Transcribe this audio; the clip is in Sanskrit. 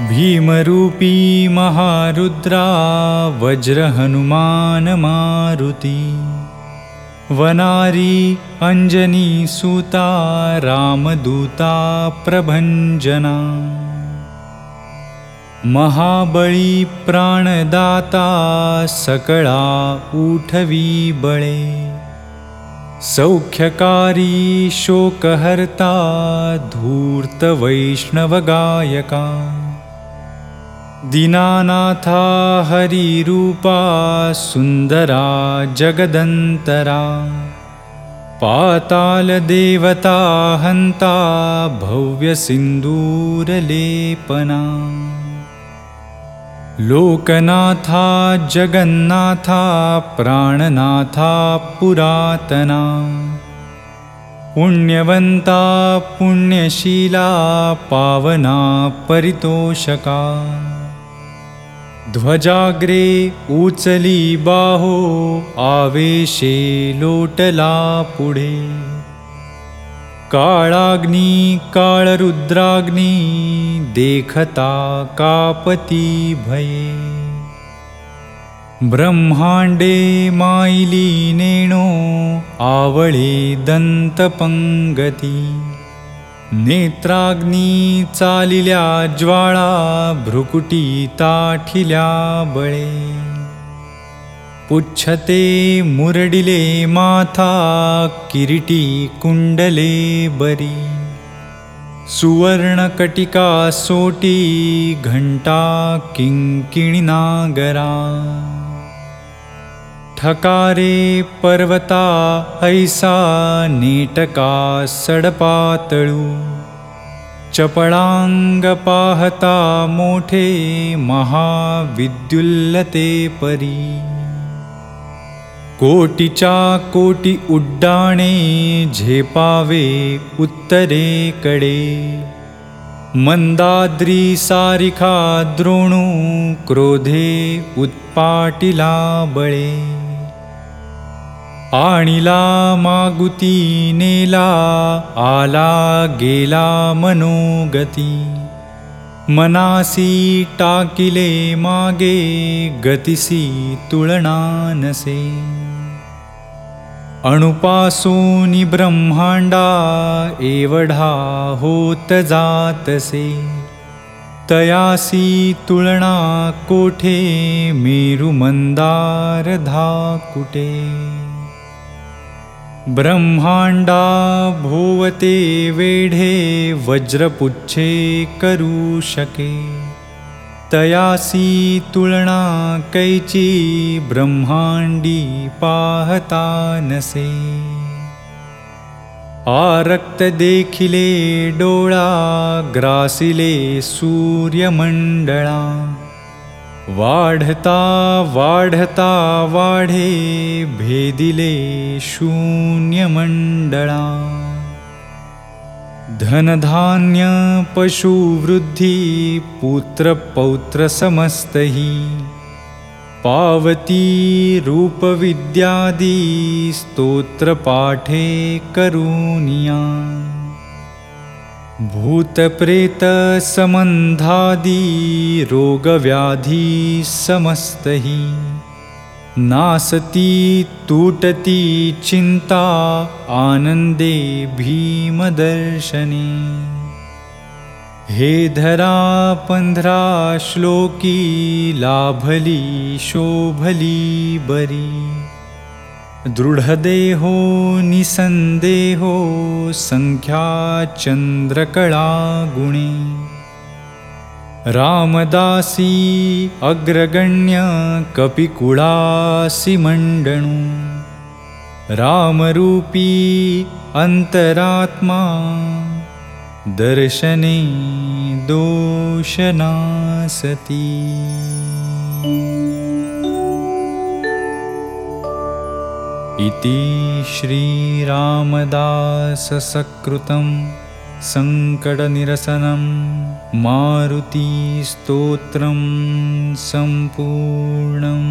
भीमरूपी महारुद्रा वज्रहनुमानमारुति वनारी अञ्जनीसूता रामदूता प्रभञ्जना महाबळी प्राणदाता सकळा उठवी बळे सौख्यकारी शोकहर्ता धूर्तवैष्णवगायका दीनानाथा हरिरूपा सुन्दरा जगदन्तरा। पातालदेवता हन्ता भव्यसिन्दूरलेपना। लोकनाथा जगन्नाथा प्राणनाथा पुरातना। पुण्यवन्ता पुण्यशीला पावना परितोषका ध्वजाग्रे उचली बाहो आवेशे लोटला पुढे. काळाग्नी काळरुद्राग्नी देखता कापती भये. ब्रह्माण्डे मायिली नेणो आवळे दन्तपङ्गती नेत्राग्नी चालिल्या ज्वाळा भ्रुकुटी ताठिल्या बळे. पुच्छते मुरडिले माथा किरीटी कुण्डले बरी. सुवर्णकटिका सोटी घण्टा किङ्किणिनागरा ठकारे पर्वता ऐसा नेटका सडपातळू चपळांग पाहता मोठे महाविद्युल्लते परी। कोटीच्या कोटी उड्डाणे झेपावे उत्तरेकडे। मन्दाद्री सारिखा द्रोणु क्रोधे उत्पाटिला बळे आणिला मागुती नेला आला गेला मनोगती. मनासी टाकिले मागे गतिसी तुलना नसे. अणुपासूनि ब्रह्माण्डा एवढा होत जातसे. तयासी तुलना कोठे मेरुमन्दार धाकुटे ब्रह्माण्डा भोवते वेढे वज्रपुच्छे करुशके तयासी तुलना कैची ब्रह्माण्डी पाहता नसे। आरक्त देखिले डोळा ग्रासिले सूर्यमण्डळा वाढता वाढता वाढे भेदिले शून्यमण्डळा धनधान्य पशुवृद्धि पुत्रपौत्रसमस्तहि पावती रूपविद्यादि स्तोत्रपाठे करुनिया भूतप्रेतसमन्धादि रोगव्याधि समस्तहि नासती तुटती चिन्ता आनन्दे भीमदर्शने। हे धरा पन्ध्रा श्लोकी लाभली शोभली बरी दृढदेहो निसन्देहो सङ्ख्या गुणे रामदासी अग्रगण्य कपिकुळासि मण्डणु रामरूपी अन्तरात्मा। दर्शने दोषनासती इति श्रीरामदाससकृतं सङ्कटनिरसनं मारुतीस्तोत्रं सम्पूर्णम्